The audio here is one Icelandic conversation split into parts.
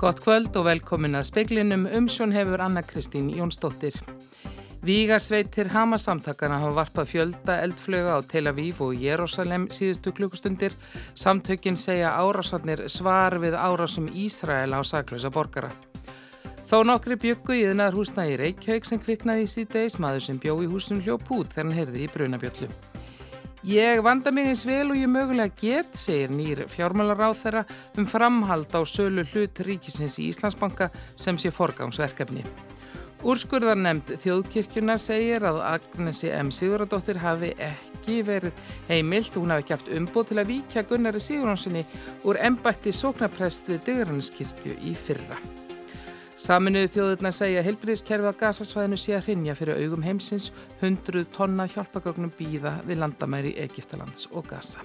Gott kvöld og velkomin að speiklinum umsjón hefur Anna Kristín Jónsdóttir. Vígasveitir Hamasamtakana hafa varpað fjölda eldflöga á Tel Aviv og Jérúsalem síðustu klukkustundir. Samtökin segja árásarnir svar við árásum Ísrael á saklösa borgara. Þó nokkri byggu í þennar húsna í Reykjavík sem kviknaði í síðdeis maður sem bjó í húsum hljóp út þegar hann heyrði í brunabjöllu. Ég vanda mig eins vel og ég mögulega get, segir nýr fjármálaráð þeirra um framhald á sölu hlut ríkisins í Íslandsbanka sem sé forgámsverkefni. Úrskurðar nefnd þjóðkirkjuna segir að Agnesi M. Siguradóttir hafi ekki verið heimilt og hún hafi ekki haft umbúð til að víkja Gunnari Sigurðanssoni úr embætti sóknaprest við Digranniskirkju í fyrra. Saminuðu þjóðurna segja að helbriðskerfi á gasasvæðinu sé að hrinja fyrir augum heimsins 100 tonna hjálpagögnum býða við landamæri Egiptalands og Gasa.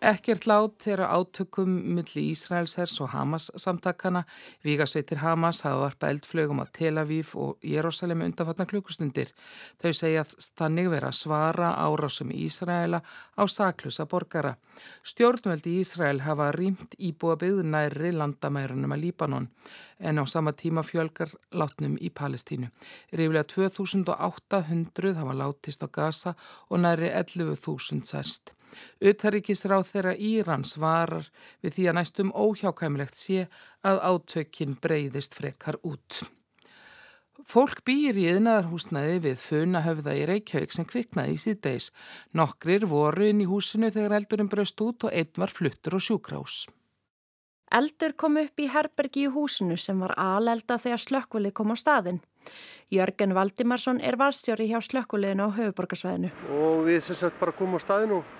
Ekkert lát þeirra átökum milli Ísraelshers og Hamas samtakana. Vígasveitir Hamas hafa varpa eldflögum á Tel Aviv og Jérúsalem undanfatna klukkustundir. Þau segja þannig vera svara árásum Ísraela á saklusa borgara. Stjórnveldi Ísrael hafa rýmt íbúa byggðunæri landamærunum að Líbanon en á sama tíma fjölgar látnum í Palestínu. Ríflega 2800 hafa látist á Gaza og næri 11.000 særst. Uttaríkisráð þeirra Írans varar við því að næstum óhjákæmilegt sé að átökinn breyðist frekar út. Fólk býr í yðnaðarhúsnaði við funahöfða í Reykjavík sem kviknaði í síðdeis. Nokkrir voru inn í húsinu þegar eldurinn braust út og einn var fluttur og sjúkrás. Eldur kom upp í herbergi í húsinu sem var alelda þegar slökkvili kom á staðin. Jörgen Valdimarsson er valstjóri hjá slökkviliðinu á höfuborgarsvæðinu. Og við sem sagt bara komum á staðinu og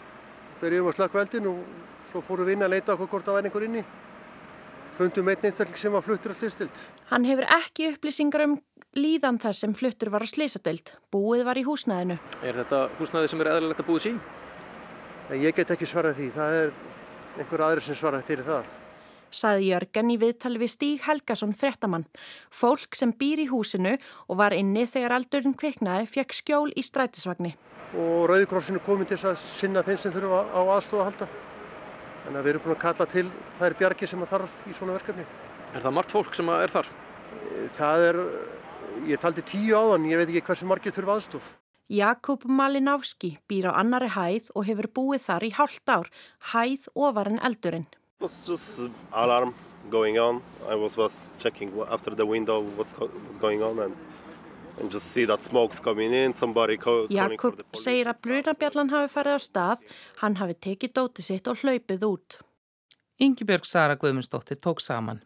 byrjum að slökk veldin og svo fórum við inn að leita okkur hvort það væri einhver inni. Fundum einn einstakling sem var fluttur á slistild. Hann hefur ekki upplýsingar um líðan þar sem fluttur var á slisadild. Búið var í húsnæðinu. Er þetta húsnæði sem er eðlilegt að búið sín? Ég get ekki svarað því. Það er einhver aðri sem svarað fyrir það. Saði Jörgen í viðtali við Stíg Helgason frettamann. Fólk sem býr í húsinu og var inni þegar aldurinn kviknaði fekk skjól í strætisvagni og Rauðikrossinu komin til að sinna þeim sem þurfa á aðstofa að halda. Þannig að við erum búin að kalla til þær bjargi sem að þarf í svona verkefni. Er það margt fólk sem er þar? Það er, ég taldi tíu áðan, ég veit ekki hversu margir þurfa aðstof. Jakub Malinowski býr á annari hæð og hefur búið þar í hálft ár, hæð ofar en eldurinn. It was just alarm going on. I was, was checking after the window what's, what's going on and Jakob segir að brunabjallan hafi farið á stað, hann hafi tekið dóti sitt og hlaupið út. Yngibjörg Sara Guðmundsdóttir tók saman.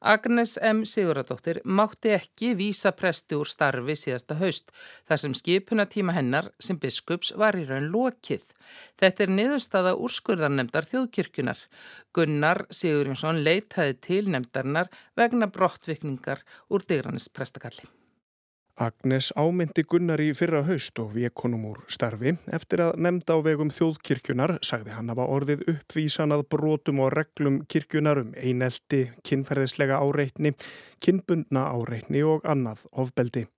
Agnes M. Siguradóttir mátti ekki vísa presti úr starfi síðasta haust þar sem skipunatíma hennar sem biskups var í raun lokið. Þetta er niðurstaða úrskurðarnemdar þjóðkirkjunar. Gunnar Sigurjónsson leitaði til nemdarnar vegna brottvikningar úr digranis prestakalli. Agnes ámyndi Gunnar í fyrra haust og vekonum úr starfi eftir að nefnda á vegum þjóðkirkjunar sagði hann að orðið uppvísan að brotum og reglum kirkjunar um einelti, kinnferðislega áreitni, kinnbundna áreitni og annað ofbeldi.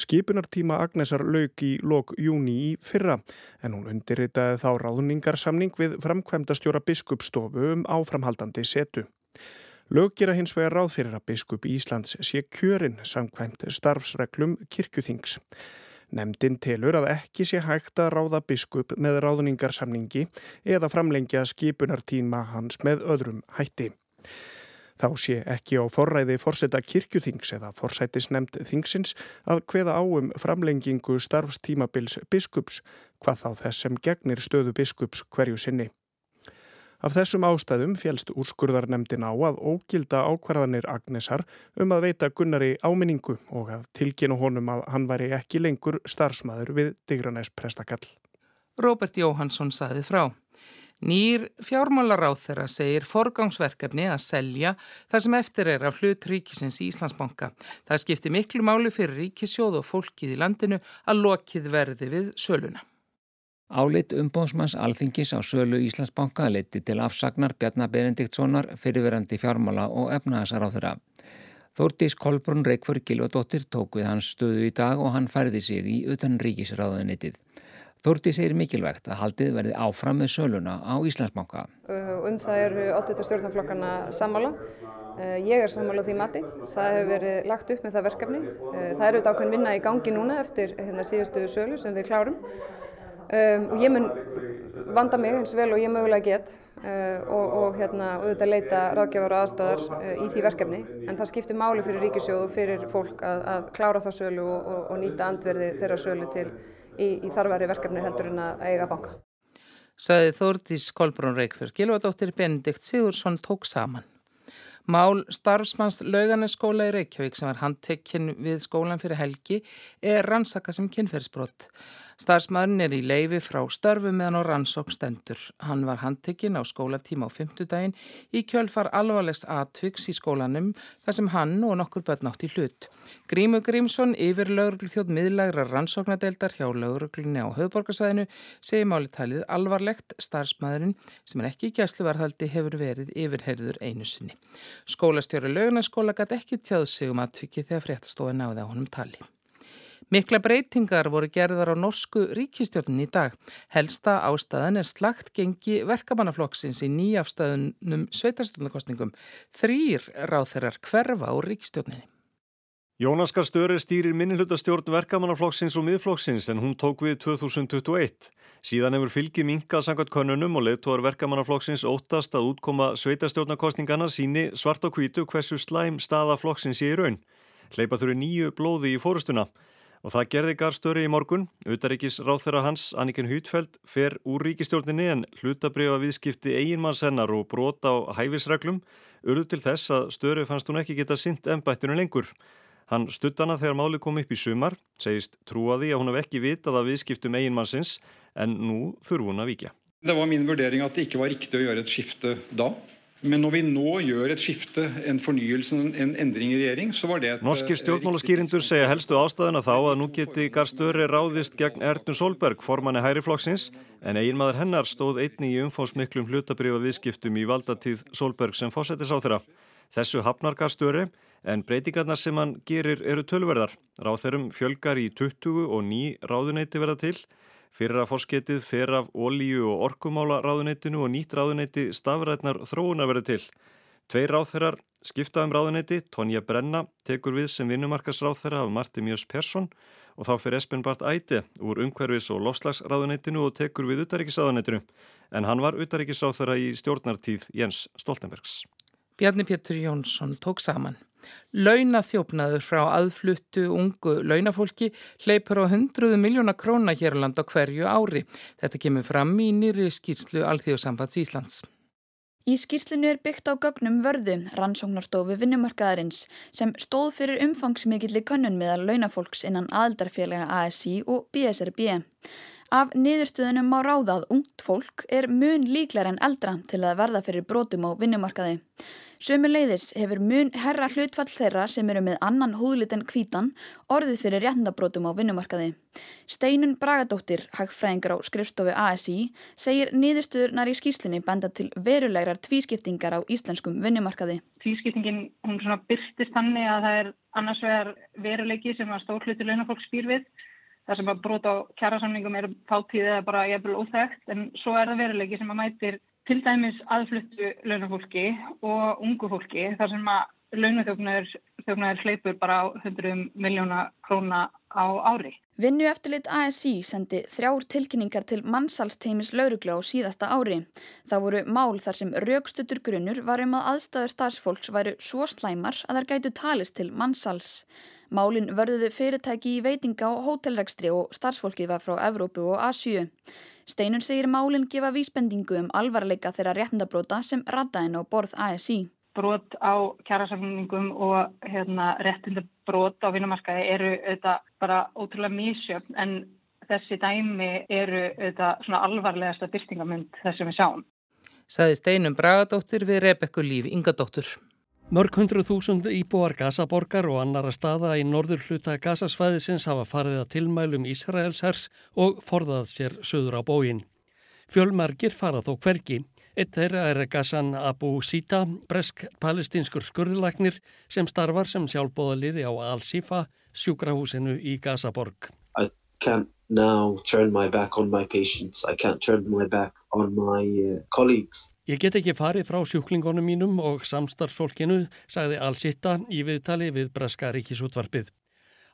Skipunartíma Agnesar lauk í lok júni í fyrra en hún undirritaði þá ráðningarsamning við framkvæmda stjóra biskupstofu um áframhaldandi setu. Lög gera hins vegar ráð fyrir að biskup Íslands sé kjörin samkvæmt starfsreglum kirkjuþings. Nemndin telur að ekki sé hægt að ráða biskup með ráðningarsamningi eða framlengja skipunartíma hans með öðrum hætti. Þá sé ekki á forræði forsetta kirkjuþings eða forsætisnemnd þingsins að hveða áum framlengingu starfstímabils biskups hvað þá þess sem gegnir stöðu biskups hverju sinni. Af þessum ástæðum félst úrskurðarnemdin á að ógilda ákvarðanir Agnesar um að veita Gunnari áminningu og að tilkynna honum að hann væri ekki lengur starfsmæður við Digranæs prestakall. Robert Jóhansson saði frá. Nýr fjármálaráð þeirra segir forgangsverkefni að selja þar sem eftir er af hlut ríkisins í Íslandsbanka. Það skipti miklu máli fyrir ríkisjóð og fólkið í landinu að lokið verði við söluna. Álit umbóðsmanns alþingis á sölu Íslandsbanka leiti til afsagnar Bjarnar Benediktssonar fyrirverandi fjármála og efnaðasar á þeirra. Þórtís Kolbrún Reykjörg Gilvardóttir tók við hans stöðu í dag og hann færði sig í utan ríkisráðunitið. Þórti segir mikilvægt að haldið verði áfram með söluna á Íslandsbanka. Um það eru 8. stjórnarflokkana sammála. Ég er sammála því mati. Það hefur verið lagt upp með það verkefni. Það eru auðvitað ákveðin vinna í gangi núna eftir hérna, síðustu sölu sem við klárum. Um, og ég mun vanda mig eins vel og ég mögulega get uh, og, og hérna, auðvitað leita ráðgjafar og aðstöðar uh, í því verkefni en það skiptir máli fyrir ríkisjóð og fyrir fólk að, að klára þá sölu og, og, og nýta andverði þeirra sölu til í, í þarfari verkefni heldur en að eiga banka. Saði Þórdís Kolbrún Reykjörg, Gilvardóttir Benedikt Sigursson tók saman. Mál starfsmanns lauganeskóla í Reykjavík sem var handtekinn við skólan fyrir helgi er rannsaka sem kynferðsbrott. Starfsmæðurinn er í leifi frá störfu meðan á rannsókn stendur. Hann var handtekinn á skólatíma á fymtudaginn í kjölfar alvarlegs atviks í skólanum þar sem hann og nokkur börn átt í hlut. Grímu Grímsson yfir lauruglu þjóð miðlagra rannsóknadeildar hjá lauruglunni á höfðborgarsæðinu segir máli talið alvarlegt starfsmæðurinn sem er ekki í gæsluvarðhaldi hefur verið yfirherður einu sinni. Skólastjóri laugarnaskóla gæti ekki tjáð sig um atviki þegar fréttastofa náði á honum tali. Mikla breytingar voru gerðar á norsku ríkistjórnin í dag. Helsta ástæðan er slagt gengi verkamannaflokksins í nýjafstæðunum sveitarstjórnarkostningum. Þrýr ráð þeirrar hverfa úr ríkistjórninni. Jónaskar Störi stýrir minnilhutastjórn verkamannaflokksins og miðflokksins en hún tók við 2021. Síðan hefur fylgi minka sangvært konunum og leðtóar verkamannaflokksins óttast að útkoma sveitarstjórnarkostningana síni svart og hvítu hversu slæm staða flokksins í raun. Hleypa þurfi nýju blóði í fórustuna. Og það gerði Garstöri í morgun. Utaríkis ráþeira hans, Anniken Hútfeld, fer úr ríkistjórninni en hlutabriða viðskipti eiginmannssennar og brota á hæfisreglum urðu til þess að Störi fannst hún ekki geta sint ennbættinu lengur. Hann stuttana þegar máli kom upp í sumar, segist trúaði að hún hef ekki vitað að viðskiptum eiginmannsins en nú þurfu hún að vikja. Det var min vurdering at det ikke var riktig å gjøre et skifte da. Men når vi nå gjør et skifte, en fornyelse, en endring i regjering, så var det et... Norskir stjórnmálaskýrindur segja helstu ástæðuna þá að nú geti Garstöri ráðist gegn Ertun Solberg, formanni Hæri-flokksins, en eiginmaður hennar stóð einni í umfónsmiklum hlutabriða viðskiptum í valdatíð Solberg sem fósettis á þeirra. Þessu hafnar Garstöri, en breytingarnar sem hann gerir eru tölverðar. Ráð þeirrum fjölgar í 20 og ný ráðuneyti verða til, Fyrir að fórsketið fer af ólíu og orkumála ráðuneytinu og nýtt ráðuneyti stafrætnar þróuna verið til. Tveir ráðherrar skiptaðum ráðuneyti, Tonja Brenna tekur við sem vinnumarkasráðherra af Marti Mjörs Persson og þá fyrir Espen Bart Æti úr umhverfis og lofslagsráðuneytinu og tekur við utaríkisráðuneytinu en hann var utaríkisráðherra í stjórnartíð Jens Stoltenbergs. Bjarni Pétur Jónsson tók saman. Launaþjófnaður frá aðfluttu ungu launafólki hleypur á hundruðu miljóna króna hér á hverju ári. Þetta kemur fram í nýri skýrslu Alþjóðsambands Íslands. Í skýrslinu er byggt á gögnum vörðu rannsóknarstofu vinnumarkaðarins sem stóð fyrir umfangsmikilli könnun meðal launafólks innan aðaldarfélaga ASI og BSRB. Af niðurstöðunum má ráða að ungt fólk er mun líklar en eldra til að verða fyrir brotum á vinnumarkaði. Sömuleiðis hefur mun herra hlutfall þeirra sem eru með annan húðlit en kvítan orðið fyrir réttindabrótum á vinnumarkaði. Steinun Bragadóttir, hagfræðingar á skrifstofu ASI, segir niðurstöðurnar í skýslinni benda til verulegrar tvískiptingar á íslenskum vinnumarkaði. Tvískiptingin, hún svona byrstist þannig að það er annars vegar veruleiki sem að stórhluti launafólk spýr við þar sem að brota á kjærasamningum er fátíð eða bara jæfnvel óþægt en svo er það veruleiki sem að mætir til dæmis aðfluttu launafólki og ungu fólki þar sem að launaþjóknar hleypur bara á 100 miljóna króna á ári. Vinnu eftirlit ASI sendi þrjár tilkynningar til mannsalsteimis laurugla á síðasta ári. Það voru mál þar sem raukstutur grunnur var um að aðstæður starfsfólks væru svo slæmar að þær gætu talist til mannsals. Málin vörðuðu fyrirtæki í veitinga og hótelregstri og starfsfólki var frá Evrópu og Asju. Steinun segir málin gefa vísbendingu um alvarleika þeirra réttindabróta sem rataðin á borð ASI. Brót á kjærasafningum og hérna, réttindabrót á vinnumarkaði eru bara ótrúlega mísjöfn en þessi dæmi eru svona alvarlegasta byrstingamund þessum við sjáum. Saði Steinun Bragadóttir við Rebekku Líf Ingadóttur. Mörg hundru þúsund íbúar Gazaborgar og annara staða í norður hluta Gazasvæðisins hafa farið að tilmælum Ísraels hers og forðað sér söður á bógin. Fjölmargir farað þó hvergi. Eitt þeirra er Gazan Abu Sita, bresk-palestinskur skurðlagnir sem starfar sem sjálfbóðaliði á Al-Sifa, sjúkrahúsinu í Gazaborg. I can't now turn my back on my patients. I can't turn my back on my uh, colleagues. Ég get ekki farið frá sjúklingunum mínum og samstarfsfólkinu, sagði Al-Sitta í viðtali við Braska ríkisútvarpið.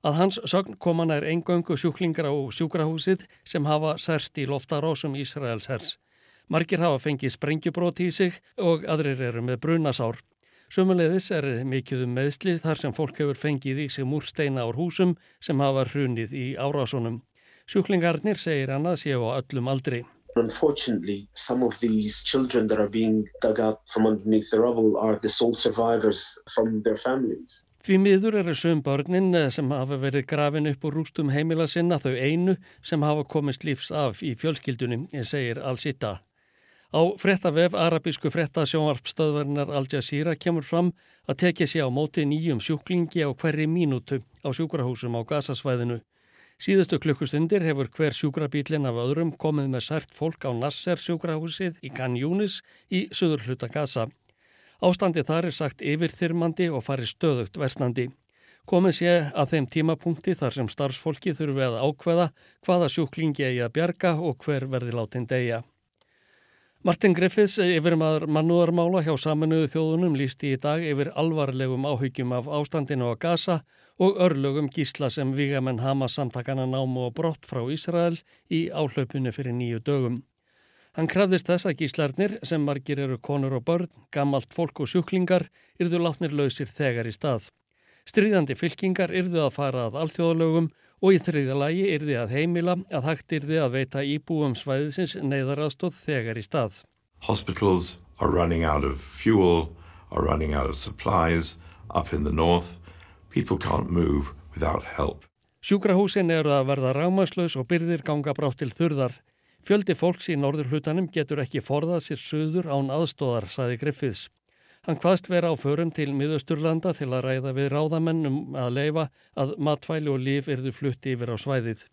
Að hans sögn kom hann er engöngu sjúklingar á sjúkrahúsið sem hafa særst í loftarásum Ísraels hers. Margir hafa fengið sprengjubróti í sig og aðrir eru með brunasár. Sumulegðis er mikið um meðsli þar sem fólk hefur fengið í sig múrsteina ár húsum sem hafa hrunið í árásunum. Sjúklingarnir segir hann að séu á öllum aldri. Unfortunately, some of these children that are being dug up from underneath the rubble are the sole survivors from their families. Því miður eru sögum börnin eh, sem hafa verið grafin upp úr rústum heimila sinna þau einu sem hafa komist lífs af í fjölskyldunum, segir Al-Sitta. Á frettavef arabísku frettasjónvarpstöðverðinar Al Jazeera kemur fram að tekja sér á móti nýjum sjúklingi á hverri mínútu á sjúkrahúsum á gasasvæðinu. Síðustu klukkustundir hefur hver sjúkrabílinn af öðrum komið með sært fólk á Nasser sjúkrahúsið í Canjúnis í söður hluta Gaza. Ástandi þar er sagt yfirþyrmandi og farið stöðugt versnandi. Komið sé að þeim tímapunkti þar sem starfsfólki þurfi að ákveða hvaða sjúklingi eigi að bjarga og hver verði látin degja. Martin Griffiths, yfirmaður mannúðarmála hjá saminuðu þjóðunum, lísti í dag yfir alvarlegum áhyggjum af ástandinu á Gaza og örlögum gísla sem vígamenn Hamas samtakana námu og brott frá Ísrael í áhlaupinu fyrir nýju dögum. Hann krafðist þess að gíslarnir, sem margir eru konur og börn, gammalt fólk og sjúklingar, yrðu látnir lausir þegar í stað. Stríðandi fylkingar yrðu að fara að alþjóðalögum og í þriðalagi yrði að heimila að hægt yrði að veita íbúum svæðisins neyðaraðstóð þegar í stað. Hospitals are running out of fuel, are running out of supplies up in the north People can't move without help. Sjúkrahúsin eru að verða rámaslaus og byrðir ganga brátt til þurðar. Fjöldi fólks í norður hlutanum getur ekki forðað sér söður án aðstóðar, saði Griffiths. Hann hvaðst vera á förum til miðausturlanda til að ræða við ráðamennum að leifa að matfæli og líf erðu flutti yfir á svæðið.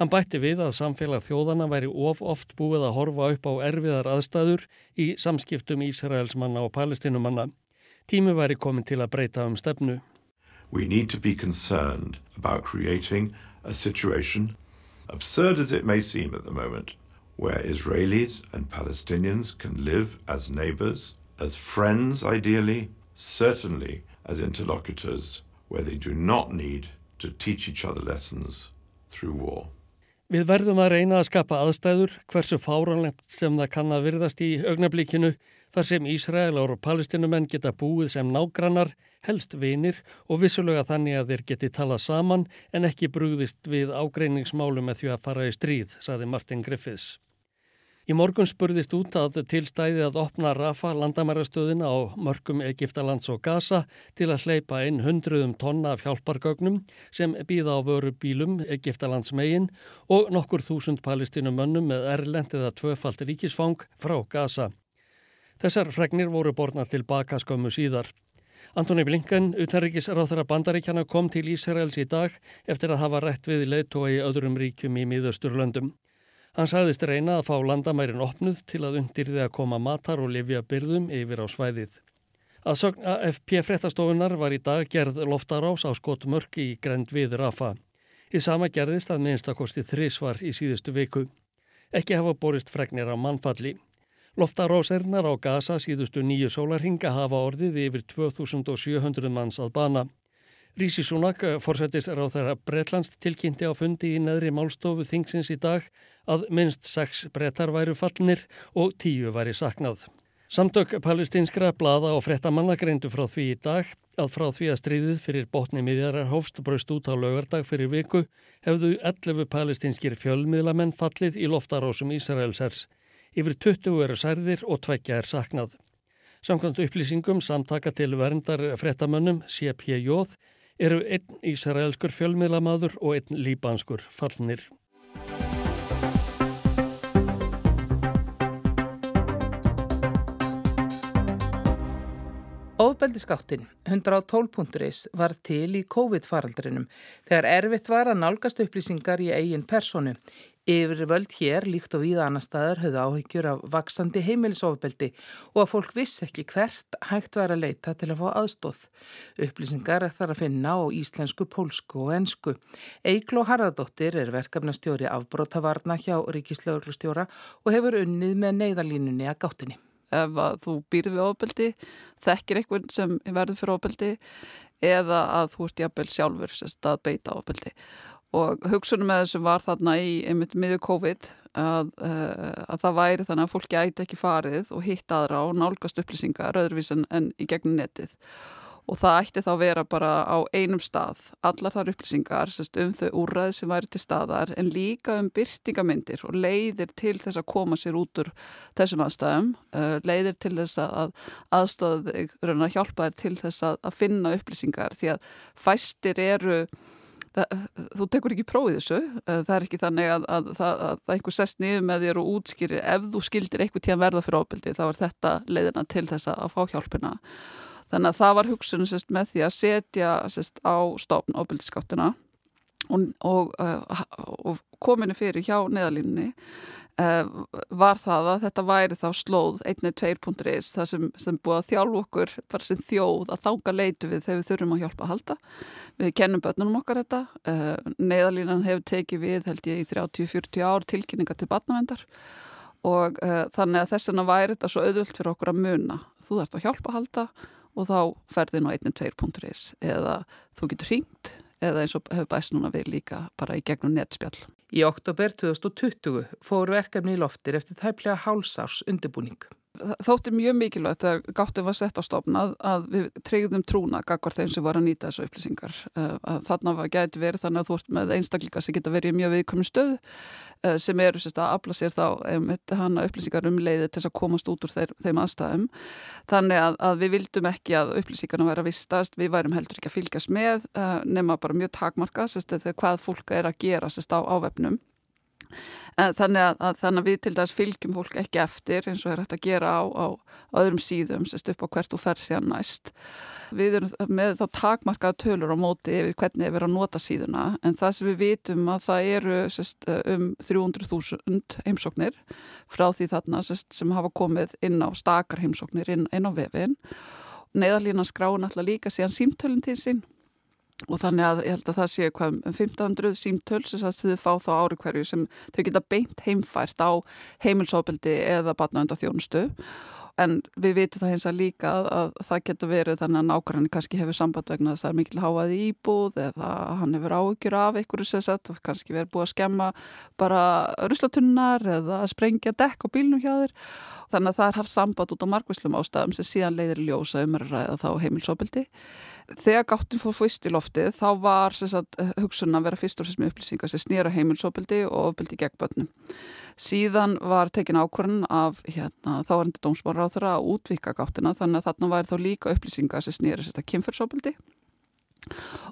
Hann bætti við að samfélag þjóðana væri of oft búið að horfa upp á erfiðar aðstæður í samskiptum Ísraelsmanna og palestinumanna. Tími væri komin til að breyta um stefnu. we need to be concerned about creating a situation, absurd as it may seem at the moment, where Israelis and Palestinians can live as neighbors, as friends ideally, certainly as interlocutors, where they do not need to teach each other lessons through war. Við verðum að reyna að skapa aðstæður hversu fáranlegt sem það kann að virðast í augnablíkinu þar sem Ísraelar og palestinumenn geta búið sem nágrannar, helst vinir og vissulega þannig að þeir geti talað saman en ekki brúðist við ágreiningsmálu með því að fara í stríð, saði Martin Griffiths. Í morgun spurðist út að tilstæði að opna Rafa landamærastöðina á mörgum Egiptalands og Gaza til að hleypa inn hundruðum tonna af hjálpargögnum sem býða á vöru bílum Egiptalands megin og nokkur þúsund palestinum mönnum með erlend eða tvöfalt ríkisfang frá Gaza. Þessar fregnir voru borna til baka skömmu síðar. Antoni Blinken, utanríkisráþara bandaríkjana, kom til Ísraels í dag eftir að hafa rætt við leittói í öðrum ríkjum í miðausturlöndum. Hann sagðist reyna að fá landamærin opnuð til að undirði að koma matar og lifja byrðum yfir á svæðið. Að sögn AFP frettastofunar var í dag gerð loftarás á skott mörki í grend við Rafa. Í sama gerðist að minnstakosti þrísvar í síðustu viku. Ekki hafa borist fregnir á mannfalli. Loftarásernar á Gaza síðustu nýju sólarhinga hafa orðið yfir 2700 manns að bana. Rísi Súnak, fórsættis ráð þeirra Breitlands, tilkynnti á fundi í neðri málstofu þingsins í dag að minnst sex brettar væru fallnir og tíu væri saknað. Samtök palestinskra blada og frettamanna greindu frá því í dag að frá því að stríðið fyrir botni miðjarar hófst braust út á laugardag fyrir viku hefðu 11 palestinskir fjölmiðlamenn fallið í loftarósum Ísraelsers. Yfir 20 eru særðir og tveggja er saknað. Samkvæmt upplýsingum samtaka til verndar frettamönnum CPJ eru einn ísraelskur fjölmiðlamaður og einn líbanskur fallnir. Óbeldisgáttin 112.is var til í COVID-faraldrinum þegar erfitt var að nálgast upplýsingar í eigin personu. Yfir völd hér, líkt og víða annar staðar, höfðu áhyggjur af vaksandi heimilisofbeldi og að fólk vissi ekki hvert hægt væri að leita til að fá aðstóð. Upplýsingar er þar að finna á íslensku, pólsku og ensku. Eikló Harðardóttir er verkefnastjóri afbrótavarna hjá Ríkislauglustjóra og hefur unnið með neyðalínunni að gáttinni. Ef að þú býrði við ofbeldi, þekkir einhvern sem verður fyrir ofbeldi eða að þú ert jafnvel sjálfur að beita ofbeldi og hugsunum með þessum var þarna í einmitt miður COVID að, uh, að það væri þannig að fólki ætti ekki farið og hitt aðra og nálgast upplýsingar öðruvís en, í gegnum netið. Og það ætti þá vera bara á einum stað allar þar upplýsingar sérst, um þau úrraði sem væri til staðar en líka um byrtingamindir og leiðir til þess að koma sér út úr þessum aðstæðum uh, leiðir til þess að aðstöðu hjálpa þér til þess að, að finna upplýsingar því að fæstir eru Það, þú tekur ekki prófið þessu. Það er ekki þannig að, að, að, að einhver sest niður með þér og útskýrir. Ef þú skildir eitthvað tíðan verða fyrir ábyldi þá er þetta leiðina til þess að fá hjálpina. Þannig að það var hugsunum sest, með því að setja sest, á stofn ábyldiskáttina og, og, uh, og kominu fyrir hjá neðalínni uh, var það að þetta væri þá slóð 1.2.is það sem, sem búið að þjálfu okkur bara sem þjóð að þánga leitu við þegar við þurfum að hjálpa að halda. Við kennum börnunum okkar þetta. Uh, neðalínan hefur tekið við held ég í 30-40 ár tilkynninga til barnavendar og uh, þannig að þess vegna væri þetta svo auðvöld fyrir okkur að muna. Þú þarfst að hjálpa að halda og þá ferðin á 1.2.is eða þú getur hringt eða eins og hefur bæst núna við líka bara í gegnum netspjall. Í oktober 2020 fóru verkefni í loftir eftir þæplega hálsárs undirbúning. Þótti mjög mikilvægt þegar gáttum var sett á stofnað að við treyðum trúna gagvar þeim sem var að nýta þessu upplýsingar. Eh, að þarna var gæti verið þannig að þú ert með einstaklinga sem geta verið í mjög viðkominn stöðu eh, sem eru sérst að afla sér þá hana upplýsingar um leiði til að komast út úr þeir, þeim aðstæðum. Þannig að, að við vildum ekki að upplýsingarna væri að vistast, við værum heldur ekki að fylgjast með uh, nema bara mjög takmarka sérst hvað fólk er að gera sérst á ávefnum. Þannig að, að, þannig að við til dæs fylgjum fólk ekki eftir eins og er hægt að gera á, á, öðrum síðum sérst upp á hvert og fer síðan næst. Við erum með þá takmarkaða tölur á móti yfir hvernig við erum að nota síðuna en það sem við vitum að það eru sérst, um 300.000 heimsóknir frá því þarna sérst, sem hafa komið inn á stakar heimsóknir inn, inn á vefin. Neðalína skráin alltaf líka síðan símtölinn til sín og þannig að ég held að það sé hvað um 1500 símtöl sem þið fá þá ári hverju sem þau geta beint heimfært á heimilsópildi eða batnaönda þjónustu en við vitum það hins að líka að, að það getur verið þannig að nákvæmlega kannski hefur samband vegna þess að það er mikil háaði íbúð eða hann hefur áhugjur af einhverju sem sett og kannski verið búið að skemma bara ruslatunnar eða sprengja dekk á bílnum hjá þér þannig að það er haft samband út á margvíslum ástæðum sem síðan leiðir ljósa um að ræða þá heimilsópildi þegar gáttin fór fyrst í loftið þá var sagt, hugsun að vera fyrst og fyrst með upplýsingar sem snýra heimilsopildi og opildi gegn börnum. Síðan var tekin ákvörðin af hérna, þá var hendur dómsmára á þeirra að útvika gáttina þannig að þarna væri þá líka upplýsingar sem snýra sér þetta kynferðsopildi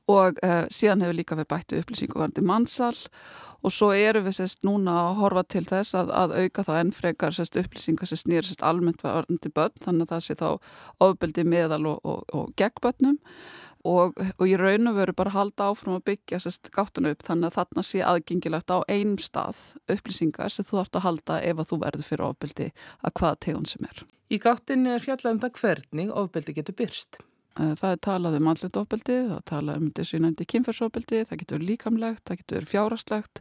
og uh, síðan hefur líka verið bættu upplýsingu varandi mannsal og svo eru við sérst núna að horfa til þess að, að auka þá enn frekar sérst upplýsingar sem snýr sérst almennt varandi börn þannig að það sé þá ofbeldi meðal og, og, og gegn börnum. Og, og ég raun og veru bara halda áfram að byggja sérst gáttun upp þannig að þarna sé aðgengilegt á einum stað upplýsingar sem þú þarfst að halda ef að þú verður fyrir ofbeldi að hvaða tegund sem er. Í gáttinni er fjallað um það hvernig ofbeldi getur byrst. Það er talað um andlet ofbeldi, það er talað um þessu nefndi kynferðsofbeldi, það getur líkamlegt, það getur fjárastlegt,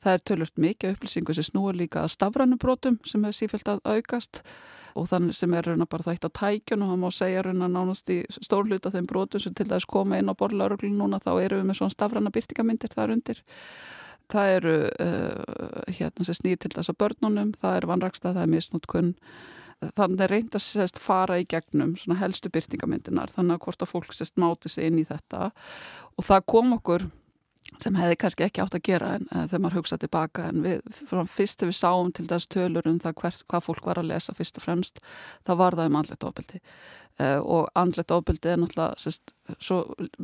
það er tölvört mikið upplýsingu sem snúar líka að stafrannubrótum sem hefur sífælt að aukast og þannig sem er raun að bara eitt á tækjun og það má segja raun að nánast í stórluta þeim brótum sem til þess koma inn á borðlauruglu núna þá eru við með svona stafrannabyrtingamindir þar undir. Það eru uh, hérna sem snýr til þess að börnunum, það er vanraksta, það er misnótkunn þannig er reynd að sest, fara í gegnum helstu byrtingamindinar þannig að hvort að fólk sest, máti sig inn í þetta. Og það kom okkur sem hefði kannski ekki átt að gera en uh, þegar maður hugsaði tilbaka en við, fyrst við sáum til þess tölur um það hver, hvað fólk var að lesa fyrst og fremst, það var það um andlet ofbeldi. Uh, og andlet ofbeldi er náttúrulega sest, svo,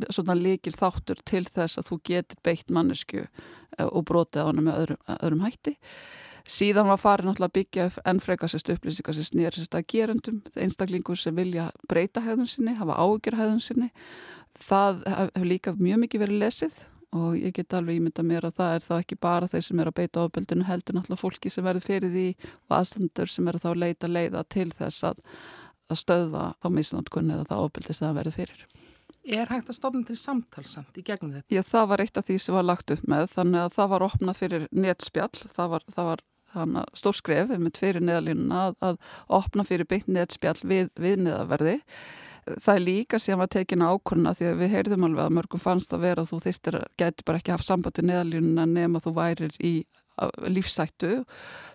svona líkil þáttur til þess að þú getur beitt mannesku uh, og brotið á hana með öðrum, öðrum hætti Síðan var farin alltaf að byggja enn frekastist upplýsingar sem snýrist að gerundum, einstaklingur sem vilja breyta hæðun sinni, hafa ágjur hæðun sinni. Það hefur líka mjög mikið verið lesið og ég get alveg ímynda mér að það er þá ekki bara þeir sem er að beita ofbeldinu heldur náttúrulega fólki sem verður fyrir því og aðstandur sem er að þá leita leiða til þess að, að stöðva þá misnótkunni eða það ofbeldist að það verður fyrir. Er hægt að stofna til samtalsamt í gegnum þetta? Já, það var eitt af því sem var lagt upp með þannig að það var opna fyrir netspjall, það var, það var stór skref með fyrir neðalínuna að, að opna fyrir beint netspjall við, við neðaverði það er líka sem að tekina ákvörna því að við heyrðum alveg að mörgum fannst að vera að þú þyrtir að geti bara ekki haft samband við neðalínuna nema þú værir í lífsættu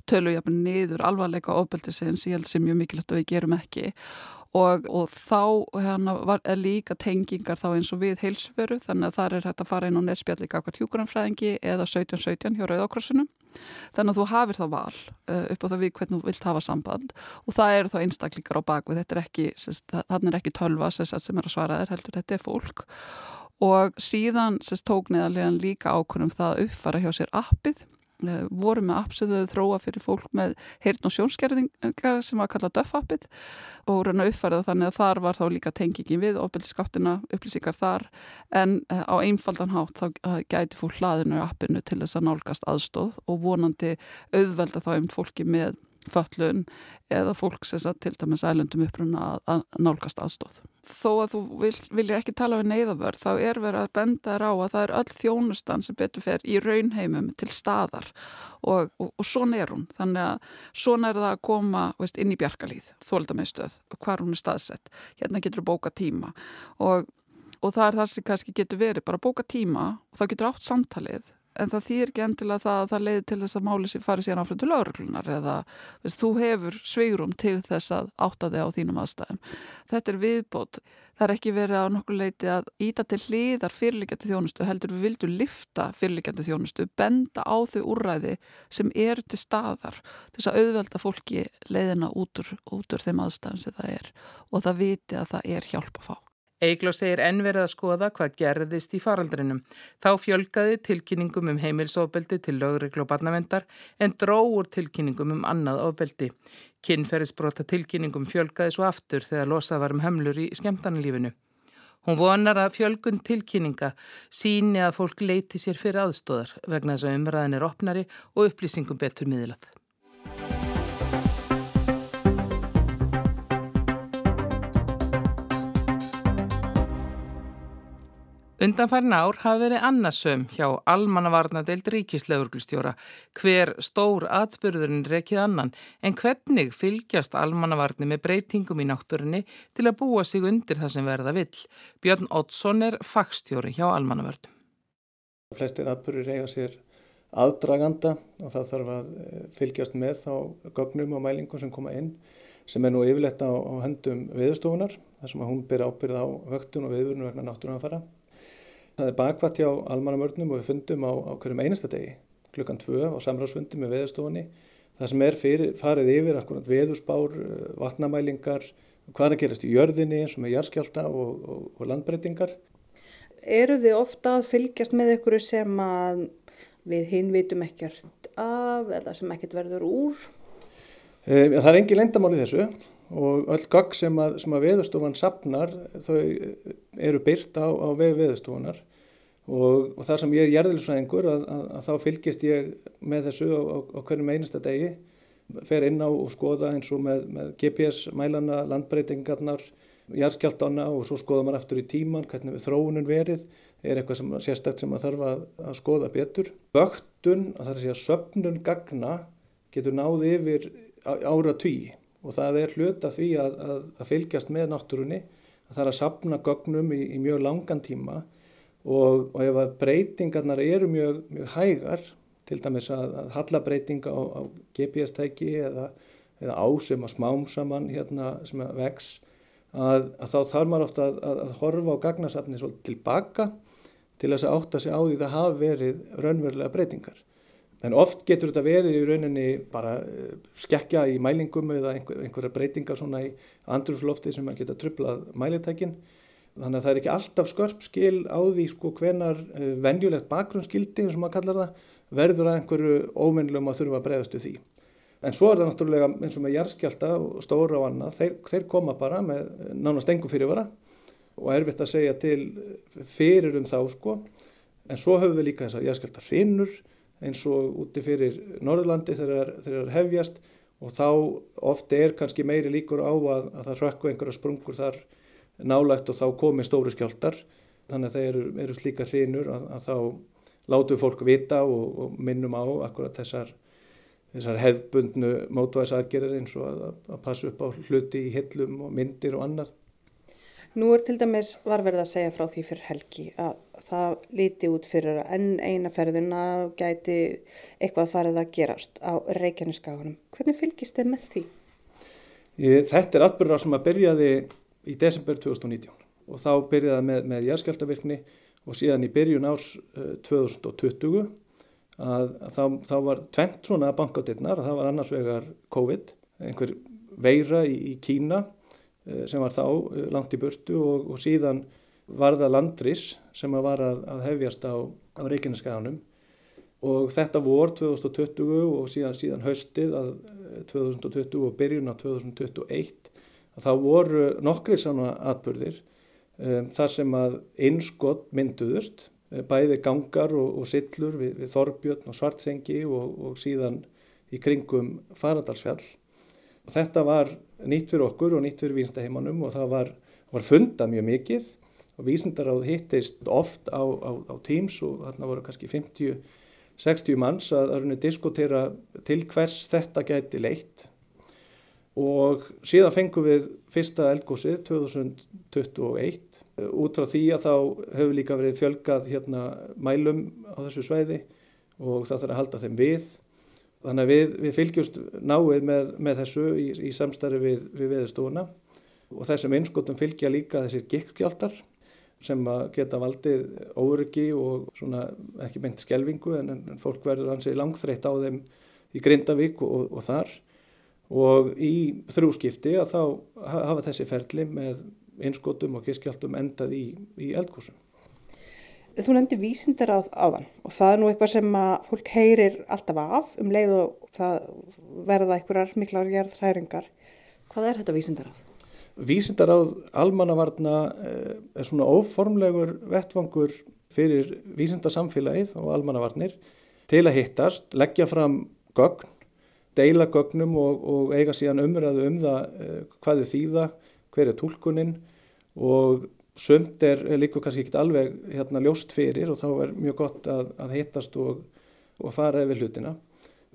tölu jafnir niður alvarleika ofbeldisins ég held sem mjög mikilvægt að við gerum ekki. Og, og þá hérna, var, er líka tengingar þá eins og við heilsveru þannig að það er hægt að fara inn á netspjalli kakar hjúkuranfræðingi eða 1717 hjá Rauðakrossunum þannig að þú hafir þá val uh, upp á það við hvernig þú vilt hafa samband. Og það eru þá einstaklingar á bakvið þetta er ekki, þannig er ekki tölva sem er að svara þér heldur, þetta er fólk. Og síðan sérst, tók neðarlegan líka ákvörnum það að uppfara hjá sér appið. Eh, voru með app sem þau þróa fyrir fólk með heyrn og sjónskerðingar sem var kallað döfappið og raun að uppfæra þannig að þar var þá líka tengingin við ofbeldisskáttina, upplýsingar þar. En eh, á einfaldan hátt þá eh, gæti fólk hlaðinu appinu til þess að nálgast aðstóð og vonandi auðvelda þá um fólki með föllun eða fólk sem til dæmis ælundum uppruna að nálgast aðstóð. Þó að þú vil, viljir ekki tala við neyðavörð þá er verið að benda þér á að það er öll þjónustan sem betur fer í raunheimum til staðar og, og, og svona er hún. Þannig að svona er það að koma veist, inn í bjarkalíð, þóldameinstöð, hvar hún er staðsett. Hérna getur þú bóka tíma og, og það er það sem kannski getur verið bara bóka tíma og þá getur átt samtalið en það þýr ekki endilega það að það leiði til þess að máli fari síðan áfram til lauruglunar eða veist, þú hefur sveigrum til þess að átta þig á þínum aðstæðum. Þetta er viðbót. Það er ekki verið á nokkur leiti að íta til hliðar fyrirlikjandi þjónustu, heldur við vildum lifta fyrirlikjandi þjónustu, benda á þau úrræði sem eru til staðar þess að auðvelda fólki leiðina út úr, út úr þeim aðstæðum sem það er og það viti að það er hjálp að fá. Eigló segir enn verið að skoða hvað gerðist í faraldrinum. Þá fjölgaði tilkynningum um heimilsofbeldi til lögreglu og barnavendar en dróur tilkynningum um annað ofbeldi. Kinnferðisbrota tilkynningum fjölgaði svo aftur þegar losað var um hömlur í skemmtarnalífinu. Hún vonar að fjölgun tilkynninga síni að fólk leiti sér fyrir aðstóðar vegna þess að umræðin er opnari og upplýsingum betur miðlað. Undanfærin ár hafa verið annarsöm hjá almannavarnadeild ríkislauglustjóra hver stór atspyrðurinn rekið annan en hvernig fylgjast almannavarni með breytingum í náttúrinni til að búa sig undir það sem verða vill. Björn Oddsson er fagstjóri hjá almannavörnum. Flestir atbyrður eiga sér aðdraganda og það þarf að eh, fylgjast með þá gögnum og mælingum sem koma inn sem er nú yfirletta á, á höndum viðstofunar þar sem að hún byrja ábyrð á vöktun og viðvörnu vegna náttúrunafæra Það er bakvætt hjá almannamörnum og við fundum á, á hverjum einasta degi klukkan tvö á samráðsfundum með veðustofunni það sem er fyrir, farið yfir akkurat veðusbár, eh, vatnamælingar hvað er að gerast í jörðinni eins og með jarðskjálta og, og, og landbreytingar Eru þið ofta að fylgjast með ykkur sem að við hinn vitum ekkert af eða sem ekkert verður úr? E, það er engi lendamál í þessu og öll gagg sem að, að veðustofan sapnar þau eru byrt á, á veg veðustofunar og, og það sem ég er jærðilisfræðingur að, að, að þá fylgist ég með þessu á, á, hverjum einasta degi. Fer inn á og skoða eins og með, með GPS mælana, landbreytingarnar jærskjaldana og svo skoða maður aftur í tíman hvernig við þróunum verið. Er eitthvað sem sérstækt sem maður þarf að, að skoða betur. Vöktun, að það er að segja söpnun gagna getur náði yfir ára tví og það er hlut að því að, að fylgjast með náttúrunni að það er að sapna gögnum í, í mjög langan tíma og, og ef að breytingarnar eru mjög, mjög hægar, til dæmis að, að hallabreitinga á, á GPS-tæki eða, eða á sem að smám saman hérna sem að vex, að, að þá þarf maður ofta að horfa á gagnasafni tilbaka til þess að átta sig á því það hafi verið raunverulega breytingar. En oft getur þetta verið í rauninni bara eh, skekja í mælingum eða einhver, einhverja breytingar svona í andrúslofti sem að geta trublað mælitækinn. Þannig að það er ekki alltaf skörp skil á því sko hvenar uh, venjulegt bakgrunnsskildi sem maður kallar það verður að einhverju óvinnlum að þurfa að bregðast við því. En svo er það náttúrulega eins og með jærskjálta og stóra og annað, þeir, þeir koma bara með nánast engum fyrirvara og erfitt að segja til fyrir um þá sko En svo höfum við líka þessar jarðskjálta hrinnur eins og úti fyrir Norðurlandi þegar það hefjast og þá ofte er kannski meiri líkur á að, að það rökku einhverja sprungur þar nálægt og þá komi stóri skjáltar. Þannig að þeir eru, eru slíka hrinur að, að þá látu fólk vita og, og minnum á akkurat þessar, þessar hefbundnu mótvæðsaðgerir eins og að, að passa upp á hluti í hillum og myndir og annað. Nú er til dæmis varverð að segja frá því fyrir helgi að það líti út fyrir að enn eina ferðina gæti eitthvað farið að gerast á Reykjaneskaganum. Hvernig fylgist þið með því? Þetta er atbyrðar sem að byrjaði í desember 2019 og þá byrjaði með, með jæðskjáltavirkni og síðan í byrjun árs uh, 2020 að, að þá, þá var tvent svona bankadirnar og það var annars vegar COVID, einhver veira í, í Kína uh, sem var þá uh, langt í burtu og, og síðan var það landris sem var að, að hefjast á, á Reykjaneskaganum og þetta vor 2020 og síðan, síðan haustið að 2020 og byrjun á 2021 að þá voru nokkri svona atbyrðir um, þar sem að innskott mynduðust bæði gangar og, og sillur við, við Þorbjörn og Svartsengi og, og síðan í kringum Faradalsfjall. Og þetta var nýtt fyrir okkur og nýtt fyrir vísindaheimanum og það var, var funda mjög mikið vísindaráð hittist oft á, á, á Teams og þarna voru kannski 50-60 manns að, að diskutera til hvers þetta gæti leitt. Og síðan fengum við fyrsta eldgósið 2021 út frá því að þá hefur líka verið fjölgað hérna mælum á þessu sveiði og það þarf að halda þeim við. Þannig að við, við fylgjumst náið með, með þessu í, í samstarfi við, við veðustofuna og þessum einskotum fylgja líka þessir gikkskjáltar sem geta valdið óryggi og svona ekki meint skelvingu en, en fólk verður hansi langþreytt á þeim í Grindavík og, og þar og í þrjúskipti að þá hafa þessi ferli með einskotum og kisskjaldum endað í, í eldkúsum. Þú nefndi vísindar á áðan og það er nú eitthvað sem að fólk heyrir alltaf af um leið og það verða einhverjar miklar gerðhæringar. Hvað er þetta vísindar á það? Vísindaráð almannavarna eh, er svona óformlegur vettvangur fyrir vísindasamfélagið og almannavarnir til að hittast, leggja fram gögn, deila gögnum og, og eiga síðan umræðu um það eh, hvað er þýða, hver er tólkunin og sömt er líka kannski ekki alveg hérna ljóst fyrir og þá er mjög gott að, að hittast og, og fara yfir hlutina.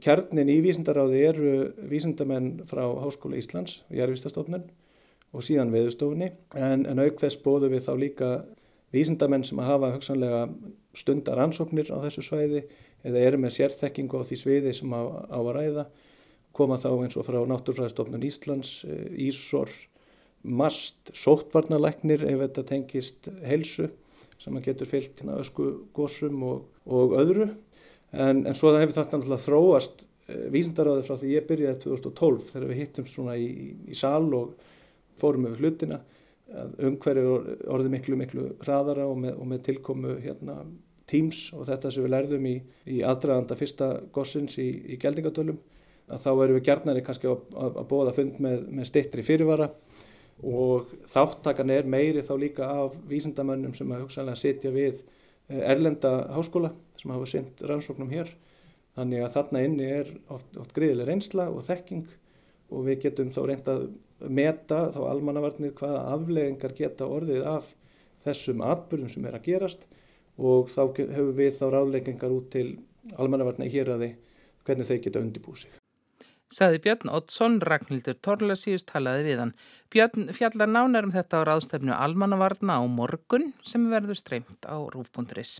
Kjarnin í vísindaráði eru vísindamenn frá Háskóla Íslands, Jærvistastofnun og síðan veðustofunni en, en auk þess bóðu við þá líka vísindamenn sem að hafa hugsanlega stundar ansóknir á þessu svæði eða eru með sérþekkingu á því sviði sem á, á að ræða koma þá eins og frá Náttúrfræðistofnun Íslands, eh, Ísor, MAST, sóttvarnalæknir ef þetta tengist helsu sem að getur fyllt hérna ösku gósum og, og öðru. En, en svo það hefur þetta náttúrulega þróast eh, vísindaráði frá því ég byrjaði 2012 þegar við hittum svona í, í sal og fórum yfir hlutina umhverju orði miklu miklu hraðara og með, og með tilkomu hérna, Teams og þetta sem við lærðum í, í aðdraðanda fyrsta gossins í, í geldingadölum að þá erum við gerðnari kannski að, að, að bóða fund með, með stittri fyrirvara og þáttakan er meiri þá líka af vísindamönnum sem að hugsanlega setja við eh, erlenda háskóla sem hafa sendt rannsóknum hér. Þannig að þarna inni er oft, oft greiðileg reynsla og þekking og við getum þá reyndað meta þá almannavarnir hvaða afleðingar geta orðið af þessum atbyrjum sem er að gerast og þá hefur við þá ráðleikingar út til almannavarnir hér að þið hvernig þeir geta undibúið sig. Saði Björn Oddsson, Ragnhildur Torlasíus talaði við hann. Björn fjallar nánar um þetta á ráðstefnu almannavarna á morgun sem verður streymt á rúf.is.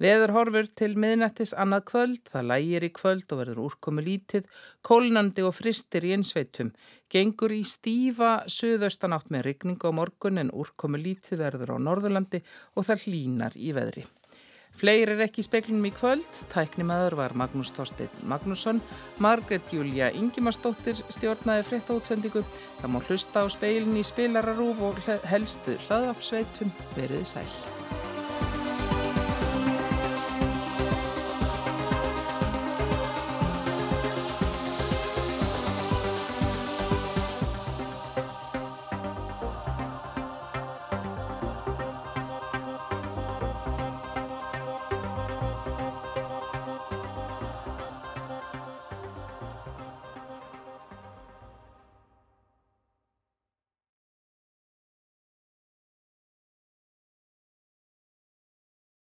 Veður horfur til miðnættis annað kvöld, það lægir í kvöld og verður úrkomu lítið, kólnandi og fristir í einsveitum. Gengur í stífa söðaustanátt með rigningu á morgun en úrkomu lítið verður á Norðurlandi og það hlínar í veðri. Fleir er ekki í speklinum í kvöld, tæknimaður var Magnús Þorstein Magnússon, Margret Júlia Ingimarsdóttir stjórnaði fréttaútsendingu, það má hlusta á speilin í spilararúf og helstu hlaðapsveitum verið sæl.